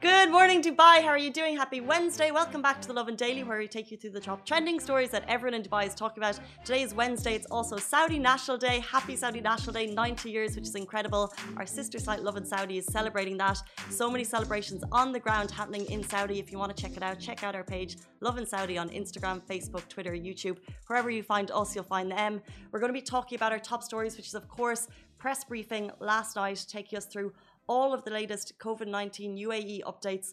Good morning, Dubai. How are you doing? Happy Wednesday. Welcome back to the Lovin Daily, where we take you through the top trending stories that everyone in Dubai is talking about. Today is Wednesday. It's also Saudi National Day. Happy Saudi National Day, 90 years, which is incredible. Our sister site, Lovin Saudi, is celebrating that. So many celebrations on the ground happening in Saudi. If you want to check it out, check out our page, Lovin Saudi, on Instagram, Facebook, Twitter, YouTube. Wherever you find us, you'll find them. We're going to be talking about our top stories, which is, of course, press briefing last night, taking us through all of the latest COVID 19 UAE updates.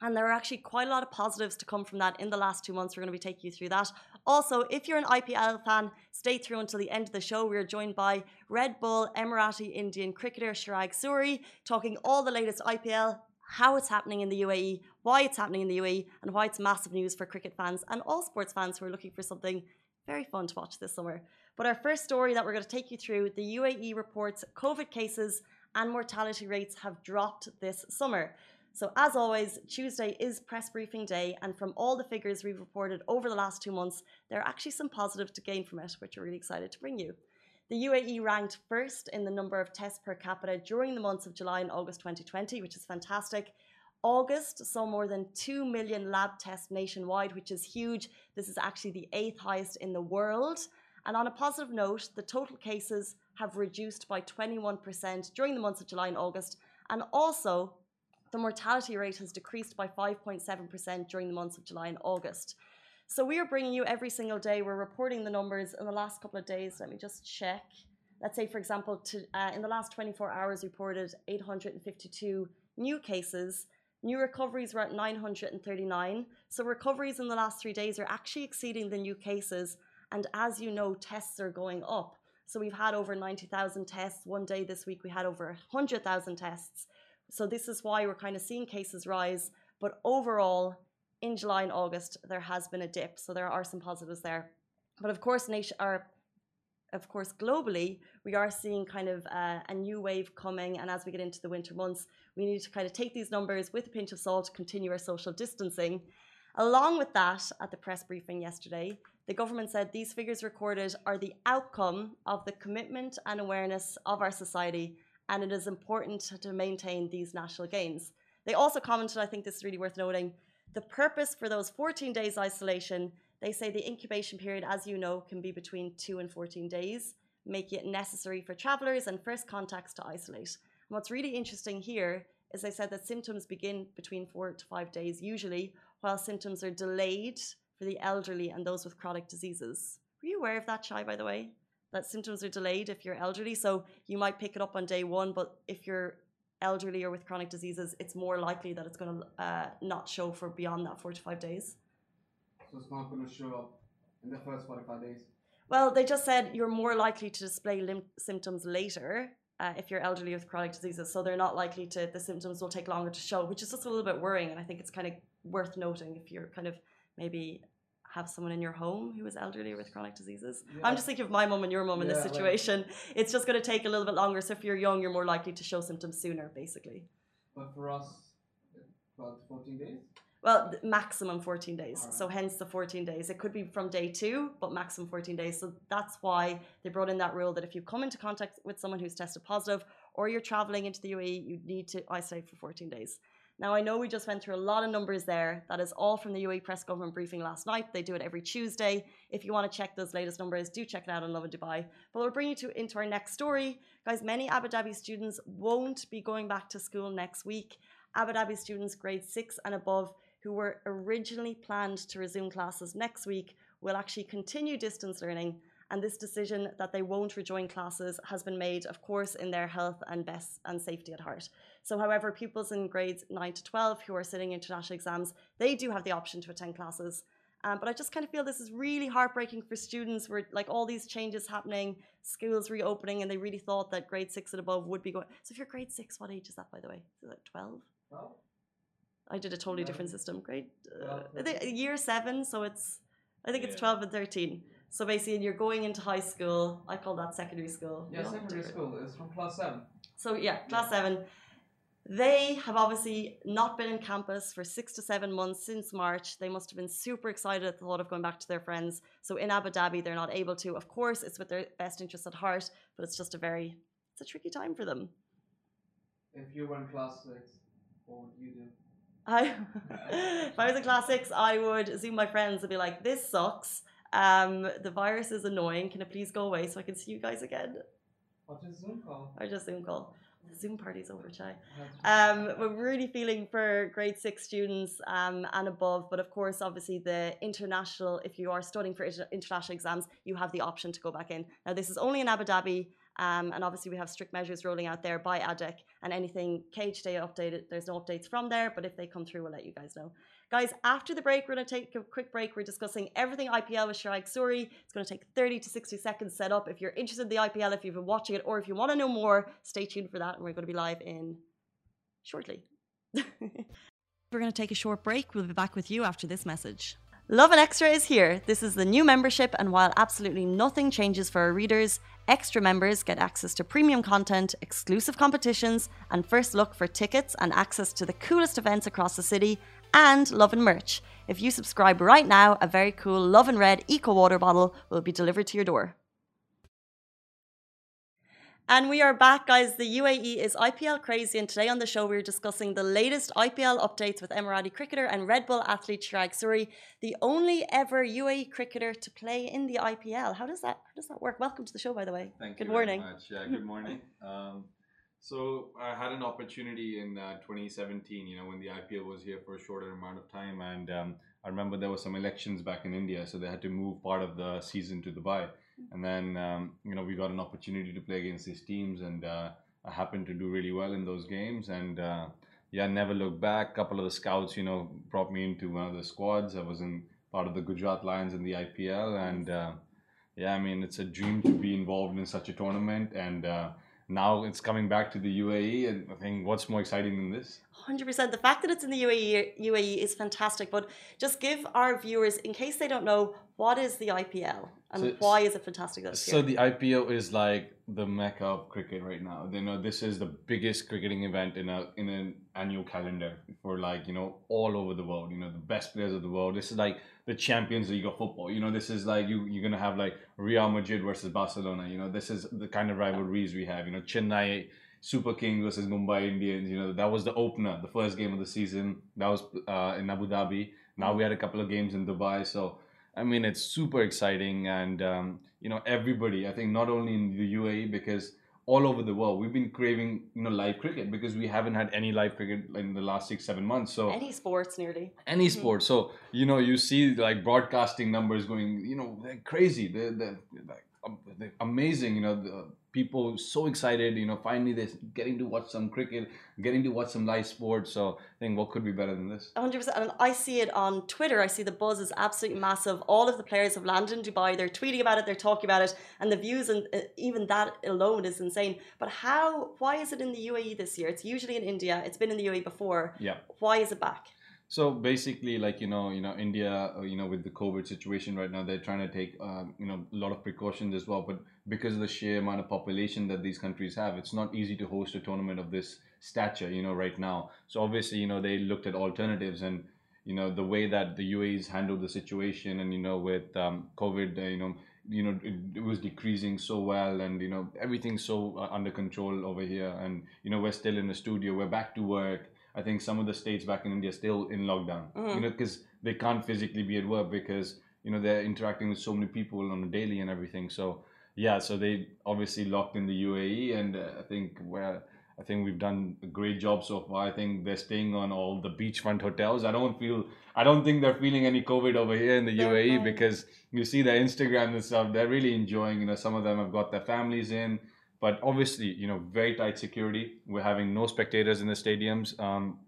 And there are actually quite a lot of positives to come from that in the last two months. We're going to be taking you through that. Also, if you're an IPL fan, stay through until the end of the show. We're joined by Red Bull Emirati Indian cricketer Chirag Suri, talking all the latest IPL, how it's happening in the UAE, why it's happening in the UAE, and why it's massive news for cricket fans and all sports fans who are looking for something very fun to watch this summer. But our first story that we're going to take you through the UAE reports COVID cases and mortality rates have dropped this summer. So, as always, Tuesday is press briefing day, and from all the figures we've reported over the last two months, there are actually some positives to gain from it, which we're really excited to bring you. The UAE ranked first in the number of tests per capita during the months of July and August 2020, which is fantastic. August saw more than 2 million lab tests nationwide, which is huge. This is actually the eighth highest in the world. And on a positive note, the total cases have reduced by 21% during the months of July and August. And also, the mortality rate has decreased by 5.7% during the months of July and August. So we are bringing you every single day. We're reporting the numbers in the last couple of days. Let me just check. Let's say, for example, to, uh, in the last 24 hours, reported 852 new cases. New recoveries were at 939. So recoveries in the last three days are actually exceeding the new cases. And as you know, tests are going up. So we've had over 90,000 tests. One day this week, we had over 100,000 tests. So this is why we're kind of seeing cases rise. But overall, in July and August, there has been a dip. So there are some positives there. But of course, nation, or of course, globally, we are seeing kind of uh, a new wave coming. And as we get into the winter months, we need to kind of take these numbers with a pinch of salt, continue our social distancing. Along with that, at the press briefing yesterday, the government said these figures recorded are the outcome of the commitment and awareness of our society and it is important to maintain these national gains. They also commented, I think this is really worth noting, the purpose for those 14 days isolation, they say the incubation period, as you know, can be between 2 and 14 days, making it necessary for travellers and first contacts to isolate. And what's really interesting here is they said that symptoms begin between 4 to 5 days usually, while symptoms are delayed for the elderly and those with chronic diseases. Were you aware of that, Chai, by the way? that symptoms are delayed if you're elderly. So you might pick it up on day one, but if you're elderly or with chronic diseases, it's more likely that it's going to uh, not show for beyond that four to five days. So it's not going to show up in the first 45 days? Well, they just said you're more likely to display lim- symptoms later uh, if you're elderly with chronic diseases. So they're not likely to, the symptoms will take longer to show, which is just a little bit worrying. And I think it's kind of worth noting if you're kind of maybe have someone in your home who is elderly or with chronic diseases. Yeah. I'm just thinking of my mum and your mum in yeah, this situation. Like, it's just going to take a little bit longer. So if you're young, you're more likely to show symptoms sooner, basically. But for us, about 14 days? Well, maximum 14 days. Right. So hence the 14 days. It could be from day two, but maximum 14 days. So that's why they brought in that rule that if you come into contact with someone who's tested positive or you're traveling into the UAE, you need to isolate for 14 days. Now, I know we just went through a lot of numbers there. That is all from the UAE press government briefing last night. They do it every Tuesday. If you want to check those latest numbers, do check it out on Lovin Dubai. But we'll bring you to, into our next story. Guys, many Abu Dhabi students won't be going back to school next week. Abu Dhabi students grade six and above who were originally planned to resume classes next week will actually continue distance learning and this decision that they won't rejoin classes has been made, of course, in their health and best and safety at heart. So, however, pupils in grades 9 to 12 who are sitting international exams, they do have the option to attend classes. Um, but I just kind of feel this is really heartbreaking for students where like all these changes happening, schools reopening, and they really thought that grade six and above would be going. So if you're grade six, what age is that, by the way? Is it like 12? 12? I did a totally different system. Grade uh, year seven, so it's I think it's 12 and 13. So basically, you're going into high school. I call that secondary school. Yeah, secondary school is from class seven. So yeah, class seven. They have obviously not been in campus for six to seven months since March. They must have been super excited at the thought of going back to their friends. So in Abu Dhabi, they're not able to. Of course, it's with their best interests at heart, but it's just a very, it's a tricky time for them. If you were in class six, what would you do? I, if I was in class six, I would zoom my friends and be like, "This sucks. Um, the virus is annoying. Can it please go away so I can see you guys again?" Or just Zoom call? Or just Zoom call. The Zoom party's over, Chai. Um, we're really feeling for grade six students um, and above, but of course, obviously, the international, if you are studying for inter- international exams, you have the option to go back in. Now, this is only in Abu Dhabi, um, and obviously, we have strict measures rolling out there by ADEC, and anything cage day updated, there's no updates from there, but if they come through, we'll let you guys know. Guys, after the break, we're going to take a quick break. We're discussing everything IPL with Chirag Suri. It's going to take 30 to 60 seconds set up. If you're interested in the IPL, if you've been watching it, or if you want to know more, stay tuned for that, and we're going to be live in shortly. We're going to take a short break. We'll be back with you after this message. Lovin Extra is here. This is the new membership, and while absolutely nothing changes for our readers, extra members get access to premium content, exclusive competitions, and first look for tickets and access to the coolest events across the city, and Lovin merch. If you subscribe right now, a very cool Lovin Red Eco Water bottle will be delivered to your door. And we are back, guys. The UAE is IPL crazy, and today on the show we're discussing the latest IPL updates with Emirati cricketer and Red Bull athlete Chirag Suri, the only ever UAE cricketer to play in the IPL. How does that how does that work? Welcome to the show, by the way. Thank Good you morning. very much. Yeah, good morning. Um, so I had an opportunity in uh, 2017, you know, when the IPL was here for a shorter amount of time, and um, I remember there were some elections back in India, so they had to move part of the season to Dubai, and then um, you know we got an opportunity to play against these teams, and uh, I happened to do really well in those games, and uh, yeah, never looked back. A couple of the scouts, you know, brought me into one of the squads. I was in part of the Gujarat Lions in the IPL, and uh, yeah, I mean, it's a dream to be involved in such a tournament, and uh, now it's coming back to the UAE. And I think what's more exciting than this? 100%. The fact that it's in the UAE, UAE is fantastic, but just give our viewers, in case they don't know, what is the IPL and So- why is it fantastic that it's So here? the IPL is like the mecca of cricket right now. You know, this is the biggest cricketing event in a in an annual calendar for like you know all over the world. You know, the best players of the world. This is like the Champions League of football. You know, this is like you you're gonna have like Real Madrid versus Barcelona. You know, this is the kind of rivalries we have. You know, Chennai. Super King versus Mumbai Indians. You know that was the opener, the first game of the season. That was uh, in Abu Dhabi. Now we had a couple of games in Dubai. So I mean, it's super exciting, and um, you know, everybody. I think not only in the UAE because all over the world, we've been craving you know live cricket because we haven't had any live cricket in the last six seven months. So Any sports nearly. any sport. So you know, you see like broadcasting numbers going, you know, they're crazy. They're, they're like um, they're amazing. You know, the people so excited. You know, finally they're getting to watch some cricket, getting to watch some live sports. So I think what could be better than this? 100%. And I see it on Twitter. I see the buzz is absolutely massive. All of the players have landed in Dubai. They're tweeting about it. They're talking about it. And the views and uh, even that alone is insane. But how, why is it in the UAE this year? It's usually in India. It's been in the UAE before. Yeah. Why is it back? So basically, like you know, you know, India, uh, you know, with the COVID situation right now, they're trying to take, um, you know, a lot of precautions as well. But because of the sheer amount of population that these countries have, it's not easy to host a tournament of this stature, you know, right now. So obviously, you know, they looked at alternatives and, you know, the way that the UAE's handled the situation, and you know, with um, COVID, uh, you know, you know, it, it was decreasing so well, and you know, everything's so uh, under control over here, and you know, we're still in the studio, we're back to work. I think some of the states back in India are still in lockdown, you know, because they can't physically be at work because you know they're interacting with so many people on a daily and everything. So yeah, so they obviously locked in the UAE, and uh, I think we're I think we've done a great job so far. I think they're staying on all the beachfront hotels. I don't feel I don't think they're feeling any COVID over here in the They're UAE fine. because you see their Instagram and stuff. They're really enjoying. You know, some of them have got their families in but obviously, you know, very tight security. We're having no spectators in the stadiums. Um,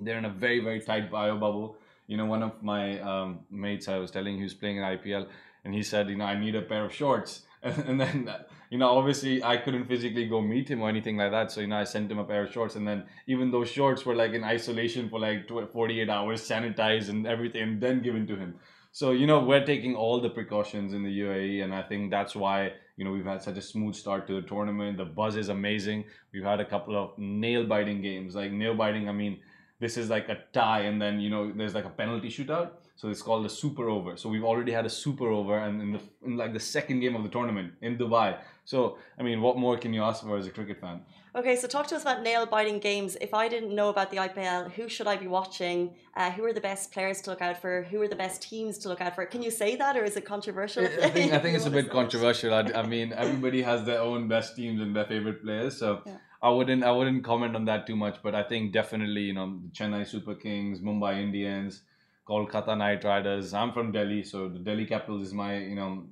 they're in a very, very tight bio bubble. You know, one of my um, mates I was telling, he was playing in IPL, and he said, you know, I need a pair of shorts. And, then, you know, obviously I couldn't physically go meet him or anything like that. So, you know, I sent him a pair of shorts. And then even those shorts were like in isolation for like 48 hours, sanitized and everything, and then given to him. So you know we're taking all the precautions in the UAE, and I think that's why you know we've had such a smooth start to the tournament. The buzz is amazing. We've had a couple of nail biting games, like nail biting. I mean, this is like a tie, and then you know there's like a penalty shootout. So it's called a super over. So we've already had a super over, and in the in like the second game of the tournament in Dubai. So I mean, what more can you ask for as a cricket fan? Okay, so talk to us about nail biting games. If I didn't know about the IPL, who should I be watching? Uh, who are the best players to look out for? Who are the best teams to look out for? Can you say that, or is it controversial? I think I think it's a bit controversial. I, I, mean, everybody has their own best teams and their favorite players, so yeah. I wouldn't I wouldn't comment on that too much. But I think definitely you know the Chennai Super Kings, Mumbai Indians. Kolkata Knight Riders. I'm from Delhi, so the Delhi Capitals is my, you know,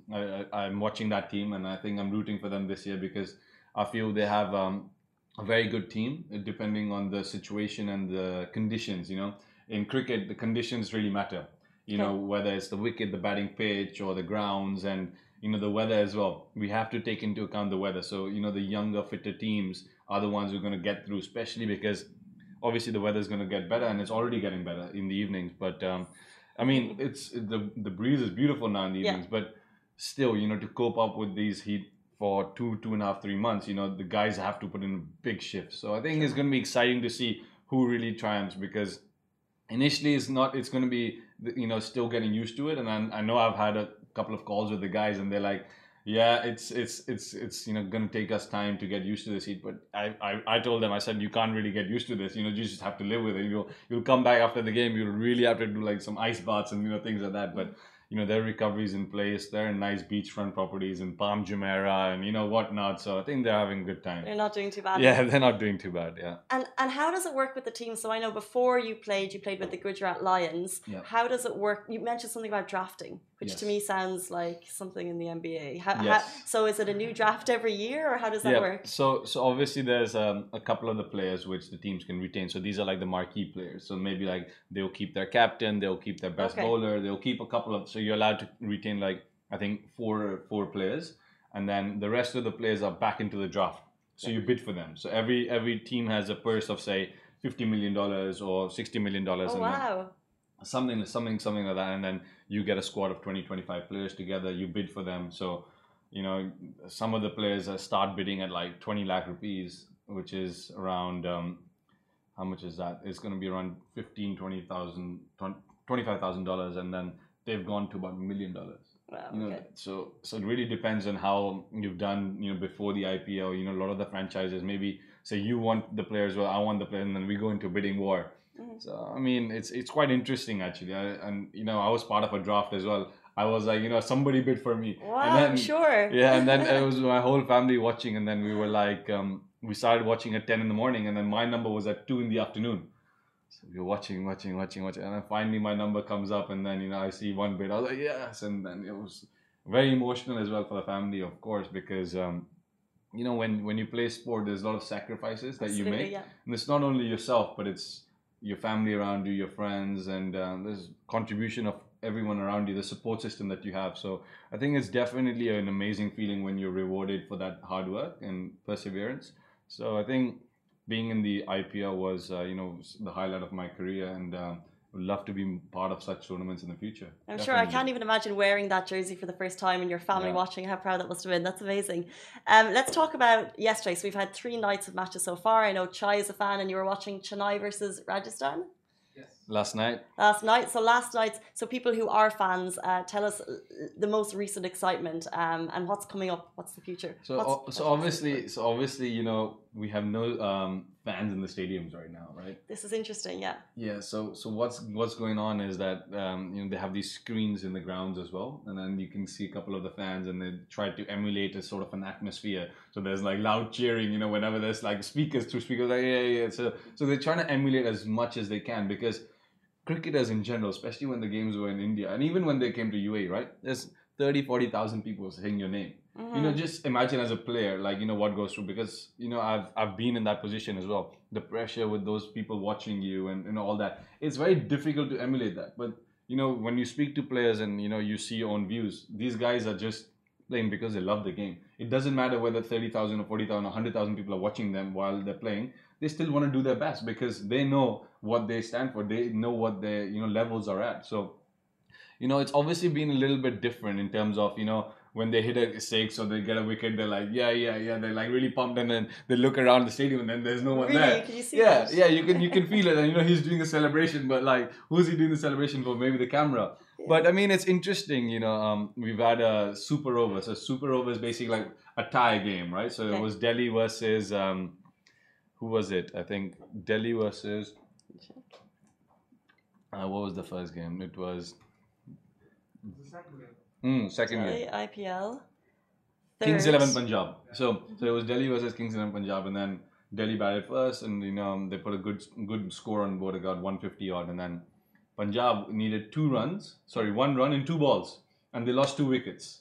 I, am watching that team, and I think I'm rooting for them this year because I feel they have um, a very good team, uh, depending on the situation and the conditions. You know, in cricket, the conditions really matter. You know, whether it's the wicket, the batting pitch, or the grounds, and you know the weather as well. We have to take into account the weather. So you know, the younger, fitter teams are the ones who are going to get through, especially because obviously the weather is going to get better, and it's already getting better in the evenings. But um, I mean, it's the the breeze is beautiful now in the evenings, yeah. but still, you know, to cope up with these heat for two, two and a half, three months, you know, the guys have to put in big shifts. So I think it's going to be exciting to see who really triumphs because initially it's not, it's going to be, you know, still getting used to it. And I, I know I've had a couple of calls with the guys and they're like, yeah, it's it's it's it's you know gonna take us time to get used to this heat. But I, I I told them I said you can't really get used to this. You know, you just have to live with it. You'll you'll come back after the game. You'll really have to do like some ice baths and you know things like that. But you know, their recoveries in place. They're in nice beachfront properties in Palm Jumeirah and you know whatnot. So I think they're having a good time. They're not doing too bad. Yeah, they're not doing too bad. Yeah. And and how does it work with the team? So I know before you played, you played with the Gujarat Lions. Yeah. How does it work? You mentioned something about drafting, which yes. to me sounds like something in the NBA. How, yes. How, so is it a new draft every year, or how does that yeah. work? So so obviously there's um, a couple of the players which the teams can retain. So these are like the marquee players. So maybe like they'll keep their captain, they'll keep their best okay. bowler, they'll keep a couple of. So you're allowed to retain like I think four four players, and then the rest of the players are back into the draft. So you bid for them. So every every team has a purse of say fifty million dollars or sixty million dollars. Oh, wow. Something something something like that, and then you get a squad of 20 25 players together. You bid for them. So you know some of the players start bidding at like 20 lakh rupees, which is around um, how much is that? It's going to be around 15, 20,000, 25,000 dollars, and then they've gone to about a million dollars. Wow, you know, okay. so so it really depends on how you've done. You know, before the IPO, you know, a lot of the franchises maybe say you want the players, well, I want the players, and then we go into bidding war. Mm-hmm. So I mean, it's it's quite interesting actually, I, and you know, I was part of a draft as well. I was like, you know, somebody bid for me. Wow, and then, sure. Yeah, and then it was my whole family watching, and then we were like, um, we started watching at ten in the morning, and then my number was at two in the afternoon. So we are watching, watching, watching, watching, and then finally my number comes up, and then you know I see one bid. I was like, yes, and then it was very emotional as well for the family, of course, because um, you know when when you play sport, there's a lot of sacrifices that Absolutely, you make, yeah. and it's not only yourself, but it's your family around you, your friends, and um, there's contribution of everyone around you, the support system that you have. So I think it's definitely an amazing feeling when you're rewarded for that hard work and perseverance. So I think being in the IPL was, uh, you know, the highlight of my career, and um, would love to be part of such tournaments in the future. I'm Definitely. sure I can't even imagine wearing that jersey for the first time and your family yeah. watching. How proud that must have been. That's amazing. Um, let's talk about yesterday. So we've had three nights of matches so far. I know Chai is a fan, and you were watching Chennai versus Rajasthan. Last night. Last night. So last night. So people who are fans, uh, tell us uh, the most recent excitement um, and what's coming up. What's the future? So what's, so obviously, so obviously, you know, we have no um, fans in the stadiums right now, right? This is interesting, yeah. Yeah. So so what's what's going on is that um, you know they have these screens in the grounds as well, and then you can see a couple of the fans, and they try to emulate a sort of an atmosphere. So there's like loud cheering, you know, whenever there's like speakers through speakers, like yeah, yeah. So so they're trying to emulate as much as they can because cricketers in general, especially when the games were in India, and even when they came to UAE, right? There's 30, 40,000 people saying your name. Mm-hmm. You know, mm-hmm. just imagine as a player, like, you know, what goes through, because, you know, I've, I've been in that position as well. The pressure with those people watching you and, and all that. It's very difficult to emulate that. But, you know, when you speak to players and, you know, you see your own views, these guys are just playing because they love the game. It doesn't matter whether 30,000 or 40,000 or 100,000 people are watching them while they're playing they still want to do their best because they know what they stand for. They know what their you know levels are at. So you know, it's obviously been a little bit different in terms of, you know, when they hit a six or they get a wicket, they're like, yeah, yeah, yeah. They're like really pumped, and then they look around the stadium, and then there's no one Really? there. Can you see yeah, that? yeah, you can you can feel it, and you know he's doing a celebration, but like, who's he doing the celebration for? Maybe the camera. But I mean, it's interesting. You know, um, we've had a super over. So super over is basically like a tie game, right? So Okay. it was Delhi versus um, who was it? I think Delhi versus. Uh, what was the first game? It was It's the second game. mm, second. Delhi, IPL. Kings Third. Eleven Punjab. So so it was Delhi versus Kings Eleven Punjab, and then Delhi batted first, and you know they put a good good score on board. They got 150 odd, and then Punjab needed two runs. Sorry, one run in two balls, and they lost two wickets.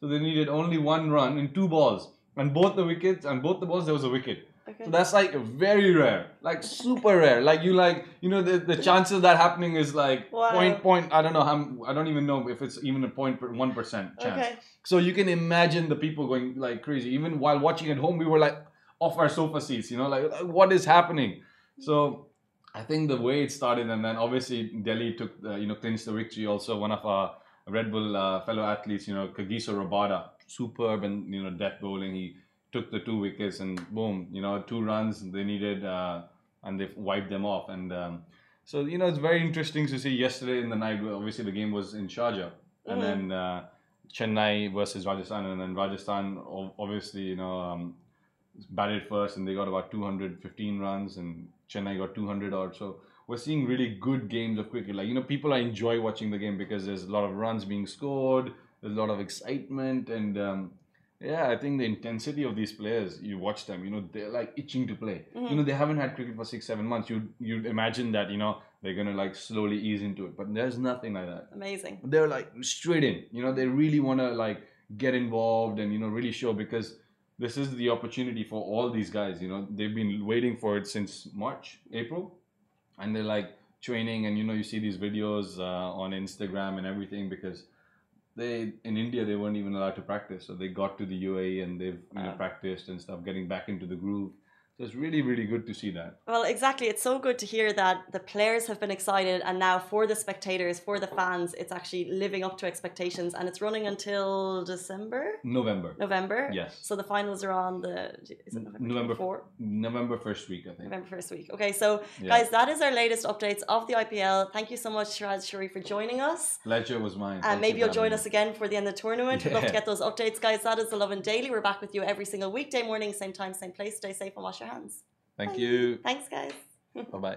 So they needed only one run in two balls, and both the wickets and both the balls there was a wicket. Okay. So that's like very rare, like super rare. Like you like you know the, the chances of that happening is like Wow. point point. I don't know how I don't even know if it's even a point per one percent chance. Okay. So you can imagine the people going like crazy. Even while watching at home, we were like off our sofa seats, you know, like, what is happening? So I think the way it started, and then obviously Delhi took, the, you know, clinched the victory. Also, one of our Red Bull uh, fellow athletes, you know, Kagiso Rabada, superb and you know, death bowling. He took the two wickets and boom, you know, two runs they needed, uh, and they wiped them off. And um, so you know, it's very interesting to see. Yesterday in the night, obviously the game was in Sharjah, and Mhm. then. Uh, Chennai versus Rajasthan, and then Rajasthan obviously you know um, batted first, and they got about 215 runs, and Chennai got 200 odd. So we're seeing really good games of cricket. Like you know, people I enjoy watching the game because there's a lot of runs being scored, there's a lot of excitement, and um, yeah, I think the intensity of these players, you watch them, you know, they're like itching to play. You know, they haven't had cricket for six, seven months. You you'd imagine that you know they're gonna like slowly ease into it, but there's nothing like that Amazing. they're like straight in you know they really want to like get involved and you know really show because this is the opportunity for all these guys you know they've been waiting for it since march april and they're like training and you know you see these videos uh, on instagram and everything because they in india they weren't even allowed to practice. So they got to the uae and they've you know practiced and stuff getting back into the groove so it's really really good to see that Well, exactly. It's so good to hear that the players have been excited, and now for the spectators, for the fans, it's actually living up to expectations, and it's running until December, november November. Yes. So the finals are on the is it November, November 24? november first week i think November first week. Okay, so Yeah. guys, that is our latest updates of the IPL. Thank you so much, Chirag Suri, for joining us. pleasure was mine And Thank maybe you you'll join having us again for the end of the tournament. We'd love to get those updates, guys. That is the Lovin Daily. We're back with you every single weekday morning, same time, same place. Stay safe and wash your hands. Thank Bye. you. Thanks, guys. Bye bye.